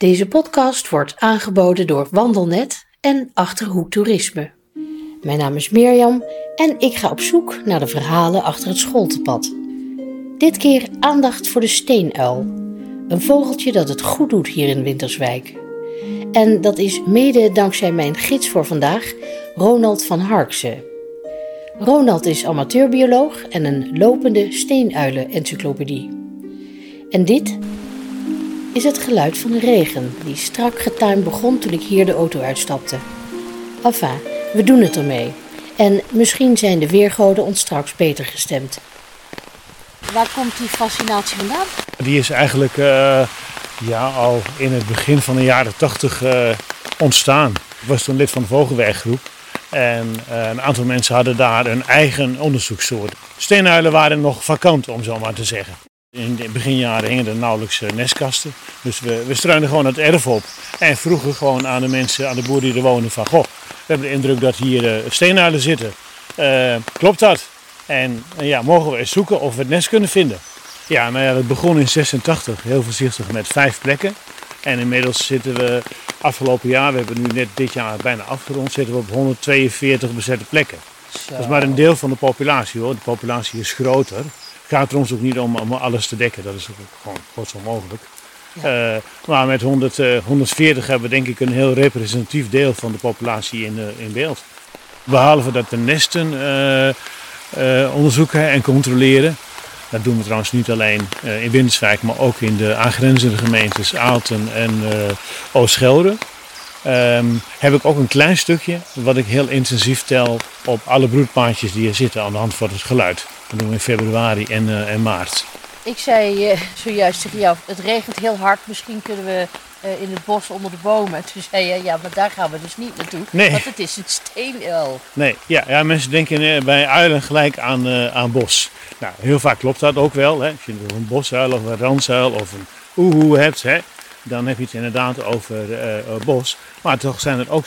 Deze podcast wordt aangeboden door Wandelnet en Achterhoek Toerisme. Mijn naam is Mirjam en ik ga op zoek naar de verhalen achter het schooltepad. Dit keer aandacht voor de steenuil, een vogeltje dat het goed doet hier in Winterswijk. En dat is mede dankzij mijn gids voor vandaag, Ronald van Harksen. Ronald is amateurbioloog en een lopende steenuilen-encyclopedie. En dit is het geluid van de regen die strak getuimd begon toen ik hier de auto uitstapte. Enfin, we doen het ermee. En misschien zijn de weergoden ons straks beter gestemd. Waar komt die fascinatie vandaan? Die is eigenlijk uh, ja, al in het begin van de jaren tachtig uh, ontstaan. Ik was toen lid van de Vogelweggroep. En uh, een aantal mensen hadden daar een eigen onderzoekssoort. Steenuilen waren nog vakant, om zo maar te zeggen. In de beginjaren hingen er nauwelijks nestkasten. Dus we, we struinen gewoon het erf op. En vroegen gewoon aan de mensen, aan de boeren die er wonen van... Goh, we hebben de indruk dat hier steenuilen zitten. klopt dat? En ja, mogen we eens zoeken of we het nest kunnen vinden. Ja, nou ja, het begon in 86, heel voorzichtig met vijf plekken. En inmiddels zitten we, afgelopen jaar, we hebben nu net dit jaar bijna afgerond, zitten we op 142 bezette plekken. Zo. Dat is maar een deel van de populatie hoor. De populatie is groter. Gaat er ons ook niet om, om alles te dekken, dat is ook gewoon groot onmogelijk. Ja. Uh, maar met 100, uh, 140 hebben we denk ik een heel representatief deel van de populatie in, uh, in beeld. Behalve dat de nesten onderzoeken en controleren. Dat doen we trouwens niet alleen in Winterswijk, maar ook in de aangrenzende gemeentes Aalten en Oost-Gelre. Um, heb ik ook een klein stukje wat ik heel intensief tel op alle broedpaardjes die er zitten aan de hand van het geluid. Dat doen we in februari en, en maart. Ik zei zojuist tegen jou, het regent heel hard, misschien kunnen we uh, in het bos onder de bomen. Toen zei je, ja, maar daar gaan we dus niet naartoe. Nee. Want het is een steenuil. Nee, ja, ja mensen denken bij uilen gelijk aan, aan bos. Nou, heel vaak klopt dat ook wel. Hè. Als je een bosuil of een ransuil of een oehoe hebt, hè, dan heb je het inderdaad over uh, bos. Maar toch zijn er ook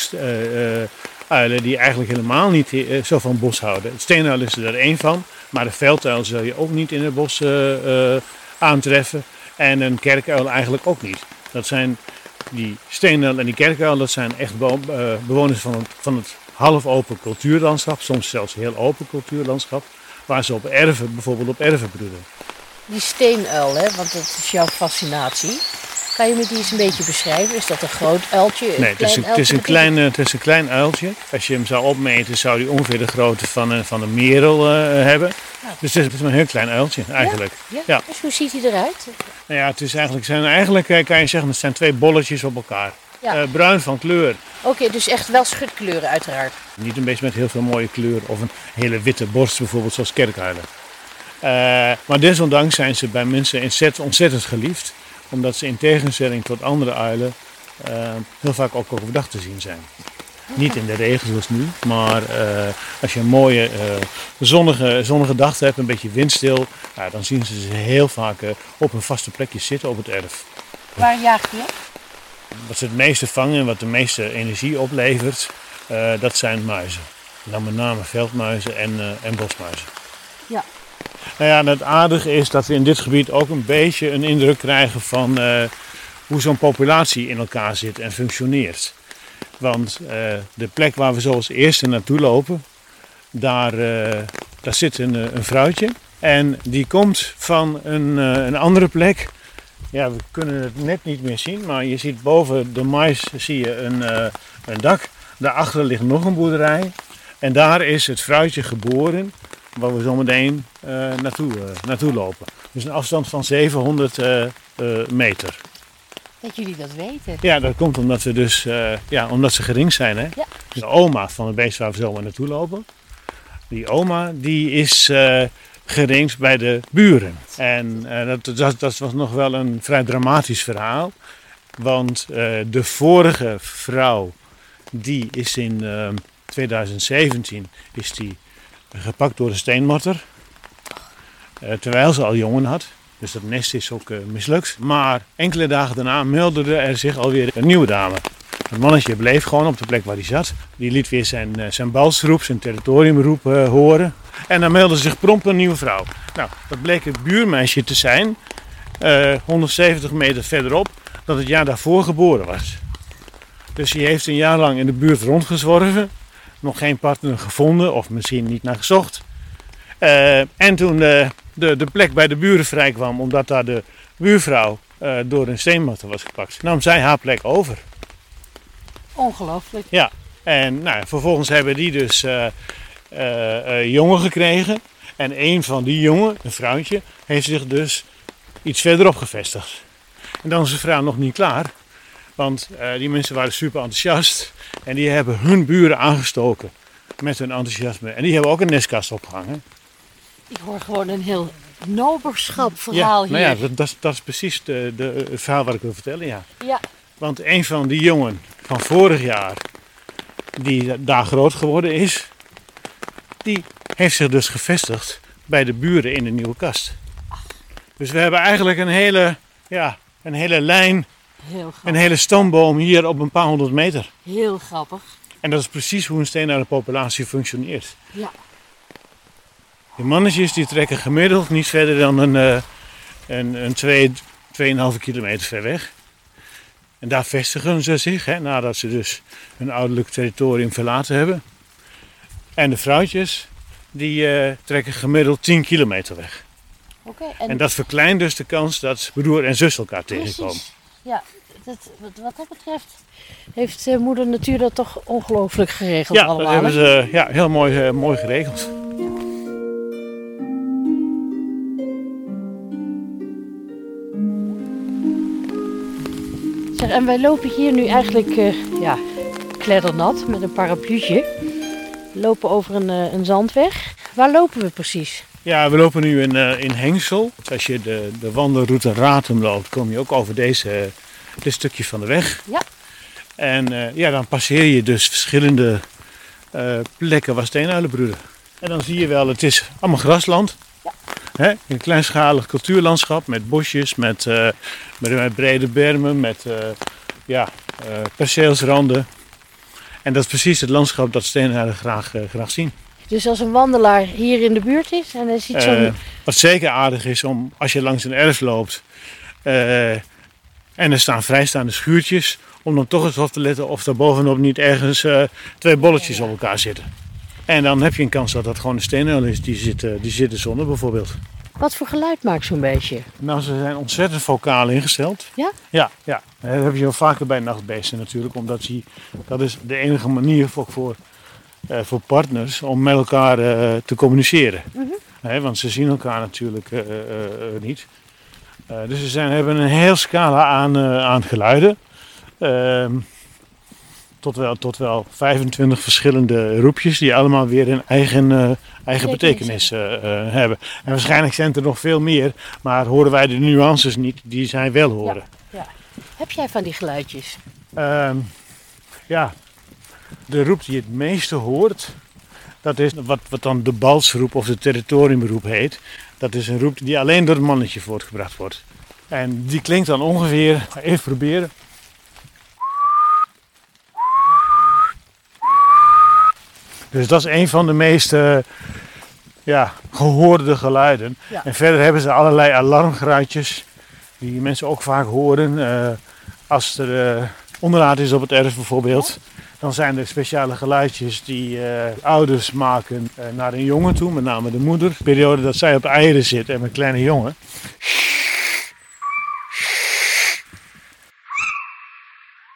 uilen die eigenlijk helemaal niet zo van bos houden. Het steenuil is er één van, maar de velduil zul je ook niet in het bos aantreffen. En een kerkuil eigenlijk ook niet. Dat zijn die steenuil en die kerkuil, dat zijn echt bewoners van het, van het half open cultuurlandschap, soms zelfs heel open cultuurlandschap, waar ze op erven, bijvoorbeeld op erven broeden. Die steenuil, hè, want dat is jouw fascinatie. Kan je me die eens een beetje beschrijven? Is dat een groot uiltje? Nee, het is een, het, is een klein, het is een klein uiltje. Als je hem zou opmeten, zou hij ongeveer de grootte van een, van een merel uh, hebben. Ja. Dus het is een heel klein uiltje eigenlijk. Ja? ja? Dus hoe ziet hij eruit? Nou ja, het is eigenlijk, zijn eigenlijk kan je zeggen, het zijn twee bolletjes op elkaar. Uh, bruin van kleur. Oké, okay, dus echt wel schutkleuren uiteraard. Niet een beetje met heel veel mooie kleur of een hele witte borst bijvoorbeeld zoals kerkuilen. Uh, maar desondanks zijn ze bij mensen ontzettend geliefd omdat ze in tegenstelling tot andere uilen uh, heel vaak ook overdag te zien zijn. Niet in de regen zoals nu, maar uh, als je een mooie uh, zonnige, zonnige dag hebt, een beetje windstil, dan zien ze ze heel vaak op een vaste plekje zitten op het erf. Waar jaag je? Wat ze het meeste vangen en wat de meeste energie oplevert, dat zijn muizen. Dan met name veldmuizen en, en bosmuizen. Ja, nou ja, en het aardige is dat we in dit gebied ook een beetje een indruk krijgen van uh, hoe zo'n populatie in elkaar zit en functioneert. Want uh, de plek waar we zoals eerste naartoe lopen, daar, uh, daar zit een, een vrouwtje. En die komt van een, een andere plek. Ja, we kunnen het net niet meer zien, maar je ziet boven de mais zie je een, een dak. Daarachter ligt nog een boerderij. En daar is het vrouwtje geboren waar we zometeen uh, naartoe, uh, naartoe lopen. Dus een afstand van 700 uh, meter. Dat jullie dat weten? Ja, dat komt omdat, we dus, ja, omdat ze gering zijn. Hè? Ja. Dus de oma van het beest waar we zo naartoe lopen, die oma die is geringd bij de buren. En dat, dat, dat, was nog wel een vrij dramatisch verhaal. Want de vorige vrouw, die is in 2017 is die gepakt door de steenmotter. Uh, terwijl ze al jongen had. Dus dat nest is ook uh, mislukt. Maar enkele dagen daarna meldde er zich alweer een nieuwe dame. Het mannetje bleef gewoon op de plek waar hij zat. Die liet weer zijn, uh, zijn balsroep, zijn territoriumroep horen. En dan meldde zich prompt een nieuwe vrouw. Nou, dat bleek het buurmeisje te zijn. 170 meter verderop. dat het jaar daarvoor geboren was. Dus die heeft een jaar lang in de buurt rondgezworven. Nog geen partner gevonden of misschien niet naar gezocht. Eh, en toen de, de, de plek bij de buren vrij kwam, omdat daar de buurvrouw eh, door een steenmatter was gepakt, nam zij haar plek over. Ongelooflijk. Ja, en nou, vervolgens hebben die dus jongen gekregen. En een van die jongen, een vrouwtje, heeft zich dus iets verderop gevestigd. En dan is de vrouw nog niet klaar. Want eh, die mensen waren super enthousiast. En die hebben hun buren aangestoken met hun enthousiasme. En die hebben ook een nestkast opgehangen. Ik hoor gewoon een heel noberschap verhaal nou ja, hier. dat, dat, is- dat is precies de, de, het verhaal wat ik wil vertellen, ja. Ja. Want een van die jongen van vorig jaar, die daar groot geworden is, die heeft zich dus gevestigd bij de buren in de nieuwe kast. Dus we hebben eigenlijk een hele, ja, een hele lijn, Heel grappig. een hele stamboom hier op een paar honderd meter. Heel grappig. En dat is precies hoe een steenuilenpopulatie functioneert. Ja. Die mannetjes die trekken gemiddeld niet verder dan een, eh, een, een 2, 2,5 kilometer ver weg. En daar vestigen ze zich, hè, nadat ze dus hun ouderlijk territorium verlaten hebben. En de vrouwtjes, die eh, trekken gemiddeld 10 kilometer weg. Oké. En, En dat verkleint dus de kans dat broer en zus elkaar tegenkomen. Ja, dat, wat, dat betreft heeft eh, moeder natuur dat toch ongelooflijk geregeld Ja, dat allemaal. hebben hè? ze ja, heel mooi, eh, mooi geregeld. Zeg, en wij lopen hier nu eigenlijk eh, ja, kleddernat met een parapluutje. We lopen over een, een zandweg. Waar lopen we precies? Ja, we lopen nu in, eh, in Hengsel. Dus als je de, de wandelroute Ratum loopt, kom je ook over deze, dit stukje van de weg. Ja. En eh, ja, dan passeer je dus verschillende eh, plekken waar steenuilen broeden. En dan zie je wel, het is allemaal grasland. Ja. Hè? Een kleinschalig cultuurlandschap met bosjes, met, eh, met, met brede bermen, met eh, ja, eh, perceelsranden. En dat is precies het landschap dat steenuilen graag, eh, graag zien. Dus als een wandelaar hier in de buurt is en hij ziet zo'n... Eh, wat zeker aardig is om als je langs een erf loopt eh, en er staan vrijstaande schuurtjes, om dan toch eens op te letten of er bovenop niet ergens eh, twee bolletjes op elkaar zitten. En dan heb je een kans dat dat gewoon een steenuil is die zit, die zit de zonne bijvoorbeeld. Wat voor geluid maakt zo'n beestje? Nou, ze zijn ontzettend vocaal ingesteld. Ja? Ja, ja. Dat heb je wel vaker bij nachtbeesten natuurlijk, omdat die, dat is de enige manier voor, voor, voor partners om met elkaar eh, te communiceren. Hè, want ze zien elkaar natuurlijk eh, eh, eh, niet. Eh, dus ze zijn, hebben een heel scala aan, eh, aan geluiden. Ehm, tot, wel, tot wel 25 verschillende roepjes die allemaal weer een eigen, eh, eigen Betekenis eh, eh, hebben. En waarschijnlijk zijn er nog veel meer, maar horen wij de nuances niet die zij wel horen. Heb jij van die geluidjes? Ehm, ja, de roep die het meeste hoort, dat is wat, wat dan de balsroep of de territoriumroep heet. Dat is een roep die alleen door het mannetje voortgebracht wordt. En die klinkt dan ongeveer, even proberen. Dus dat is een van de meest ja, gehoorde geluiden. Ja. En verder hebben ze allerlei alarmgeluidjes die mensen ook vaak horen. Eh, als er onderraad is op het erf bijvoorbeeld, dan zijn er speciale geluidjes die eh, ouders maken eh, naar een jongen toe, met name de moeder. De periode dat zij op eieren zit en met een kleine jongen.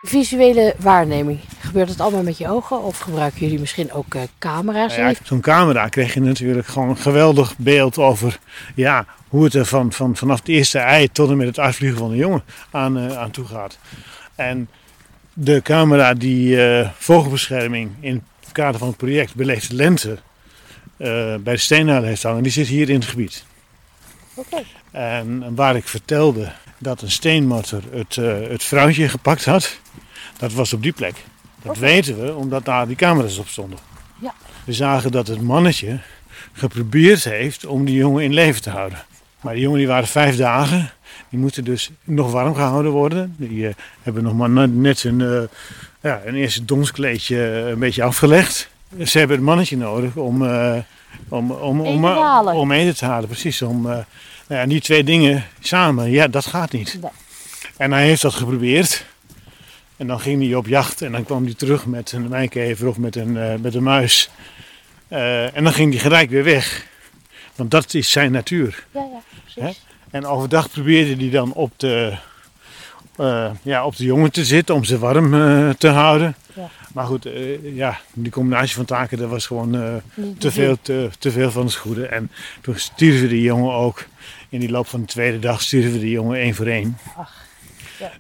Visuele waarneming. Gebeurt het allemaal met je ogen of gebruiken jullie misschien ook eh, camera's? Nou ja, Zo'n camera kreeg je natuurlijk gewoon een geweldig beeld over ja, hoe het er van, van, vanaf het eerste ei tot en met het uitvliegen van de jongen aan, aan toe gaat. En de camera die eh, vogelbescherming in het kader van het project Beleefde Lente eh, bij de Steenhuilen heeft hangen, die zit hier in het gebied. Oké. En waar ik vertelde dat een steenmotor het, eh, het vrouwtje gepakt had, dat was op die plek. Dat weten we omdat daar die camera's op stonden. Ja. We zagen dat het mannetje geprobeerd heeft om die jongen in leven te houden. Maar die jongen die waren vijf dagen. Die moeten dus nog warm gehouden worden. Die eh, hebben nog maar net- een, eh, ja, een eerste donskleedje eh, een beetje afgelegd. Ze hebben het mannetje nodig om, eh, om, om, om, Eten te halen. om eten te halen. Precies. Om, nou ja, die twee dingen samen, ja, dat gaat niet. Nee. En hij heeft dat geprobeerd. En dan ging hij op jacht en dan kwam hij terug met een mijnkever of met een, met een muis. En dan ging hij gelijk weer weg. Want dat is zijn natuur. Ja, ja, precies. En overdag probeerde hij dan op de, eh, ja, op de jongen te zitten om ze warm eh, te houden. Ja. Maar goed, eh, ja, die combinatie van taken, dat was gewoon te, veel, te, te veel van het goede. En toen stierven die jongen ook. In die loop van de tweede dag stierven die jongen één voor één. Ach,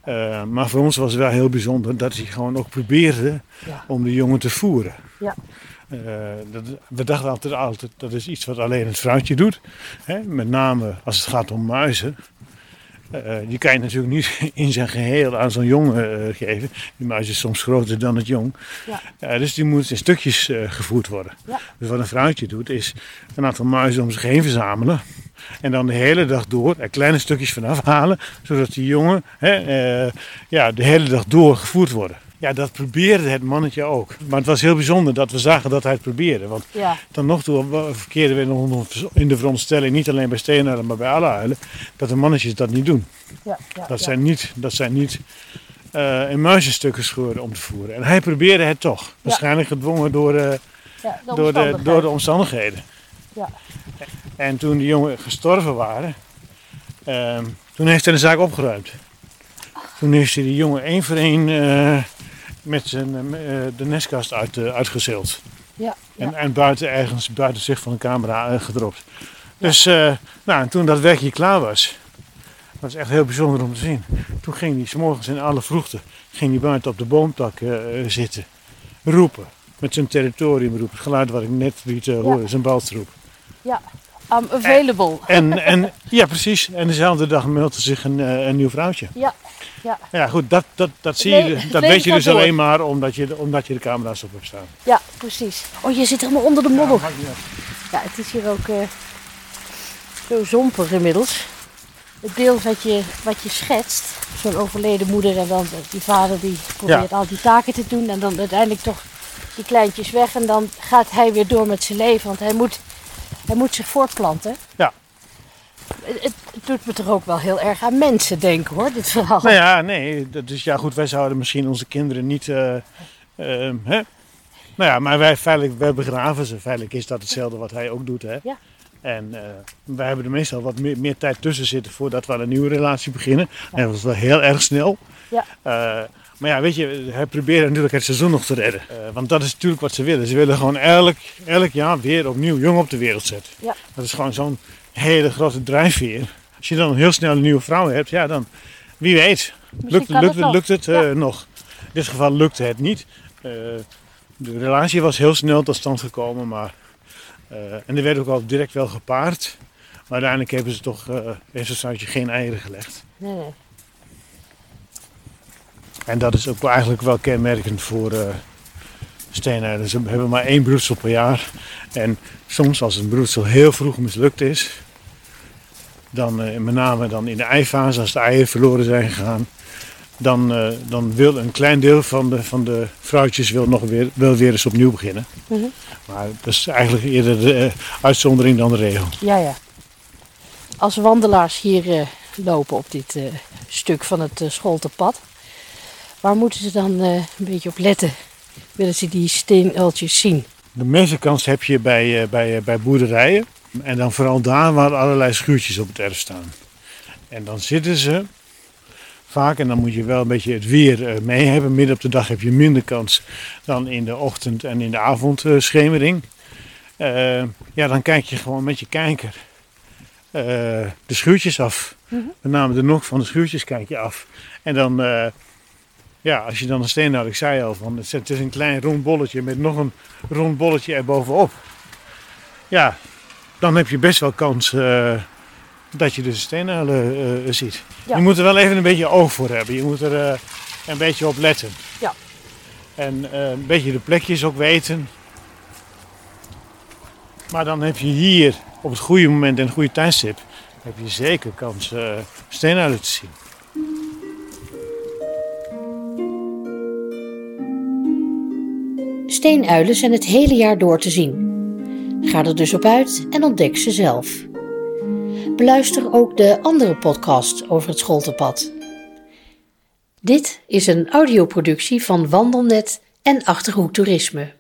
ja. Maar voor ons was het wel heel bijzonder dat hij gewoon ook probeerde Ja. om de jongen te voeren. Ja. Eh, dat, we dachten altijd, altijd dat is iets wat alleen het vrouwtje doet. Hè? Met name als het gaat om muizen. Eh, die kan je natuurlijk niet in zijn geheel aan zo'n jongen eh, geven. Die muis is soms groter dan het jong. Ja. Dus die moet in stukjes gevoerd worden. Ja. Dus wat een vrouwtje doet is een aantal muizen om zich heen verzamelen. En dan de hele dag door er kleine stukjes vanaf halen. Zodat die jongen hè, ja, de hele dag door gevoerd worden. Ja, dat probeerde het mannetje ook. Maar het was heel bijzonder dat we zagen dat hij het probeerde. Want Ja, dan nog toe verkeerden we nog in de veronderstelling, niet alleen bij steenuilen, maar bij alle uilen, dat de mannetjes dat niet doen. ja, ja. Dat zijn niet, dat zijn niet eh, in muizenstukken schoren om te voeren. En hij probeerde het toch. Waarschijnlijk gedwongen door, eh, Ja, de door, de, omstandigheden. door de omstandigheden. Ja. En toen die jongen gestorven waren, ehm, toen heeft hij de zaak opgeruimd. Toen heeft hij die jongen één voor één eh, met zijn, eh, de nestkast uit, eh, uitgezeeld. Ja, ja. En, en buiten ergens, buiten zicht van de camera eh, gedropt. Dus eh, nou, en toen dat werkje klaar was, dat was echt heel bijzonder om te zien. Toen ging hij 's morgens in alle vroegte, ging hij buiten op de boomtak eh, eh, zitten. Roepen. Met zijn territoriumroep. Het geluid wat ik net liet eh, horen, zijn balstroep. I'm available. En, en ja, precies. En dezelfde dag meldde zich een, eh, een nieuw vrouwtje. Ja, ja. Ja, goed, dat, dat, dat, zie je, het dat weet je dus door. alleen maar omdat je, omdat je de camera's op hebt staan. Ja, precies. Oh, je zit helemaal onder de modder. Ja, het is hier ook eh, zo zompig inmiddels. Het beeld wat je, wat je schetst, zo'n overleden moeder en dan die vader die probeert al die taken te doen en dan uiteindelijk toch die kleintjes weg en dan gaat hij weer door met zijn leven, want hij moet, hij moet zich voortplanten. Ja. Het, doet me toch ook wel heel erg aan mensen denken hoor, dit verhaal. Nou ja, nee. Is, ja, goed, wij zouden misschien onze kinderen niet. eh, ehm, hè? Nou ja, maar wij, feitelijk, wij begraven ze. Feitelijk is dat hetzelfde wat hij ook doet. Hè? Ja. En eh, wij hebben er meestal wat meer, meer tijd tussen zitten voordat we aan een nieuwe relatie beginnen. En dat was wel heel erg snel. Ja. Eh, maar ja, weet je, hij probeert natuurlijk het seizoen nog te redden. Want dat is natuurlijk wat ze willen. Ze willen gewoon elk, elk jaar weer opnieuw jong op de wereld zetten. Ja. Dat is gewoon zo'n hele grote drijfveer. Als je dan heel snel een nieuwe vrouw hebt, ja dan, wie weet, lukt, lukt, het nog. lukt het eh, nog. In dit geval lukte het niet. Eh, de relatie was heel snel tot stand gekomen, maar, eh, en er werd ook al direct wel gepaard. Maar uiteindelijk hebben ze toch, heeft het vrouwtje geen eieren gelegd. Nee. En dat is ook eigenlijk wel kenmerkend voor steenuilen. Ze hebben maar één broedsel per jaar. En soms als een broedsel heel vroeg mislukt is, dan eh, met name dan in de eifase, als de eieren verloren zijn gegaan, dan, eh, dan wil een klein deel van de, van de vrouwtjes wil nog weer, wil weer eens opnieuw beginnen. Mhm. Maar dat is eigenlijk eerder de eh, uitzondering dan de regel. Ja, ja. Als wandelaars hier lopen op dit stuk van het Scholtenpad, waar moeten ze dan een beetje op letten? Willen ze die steenuiltjes zien? De meeste kans heb je bij, bij, bij boerderijen. En dan vooral daar waar allerlei schuurtjes op het erf staan. En dan zitten ze vaak, en dan moet je wel een beetje het weer eh, mee hebben. Midden op de dag heb je minder kans dan in de ochtend en in de avondschemering. Eh, ja, dan kijk je gewoon met je kijker eh, de schuurtjes af. Mhm. Met name de nok van de schuurtjes kijk je af. En dan, eh, ja, als je dan een steen had, ik zei al, van, het het is een klein rond bolletje met nog een rond bolletje erbovenop. Ja, dan heb je best wel kans eh, dat je dus de steenuilen eh, ziet. Ja. Je moet er wel even een beetje oog voor hebben. Je moet er eh, een beetje op letten. Ja. En eh, een beetje de plekjes ook weten. Maar dan heb je hier op het goede moment en het goede tijdstip heb je zeker kans eh steenuilen te zien. Steenuilen zijn het hele jaar door te zien. Ga er dus op uit en ontdek ze zelf. Beluister ook de andere podcast over het Scholtenpad. Dit is een audioproductie van Wandelnet en Achterhoek Toerisme.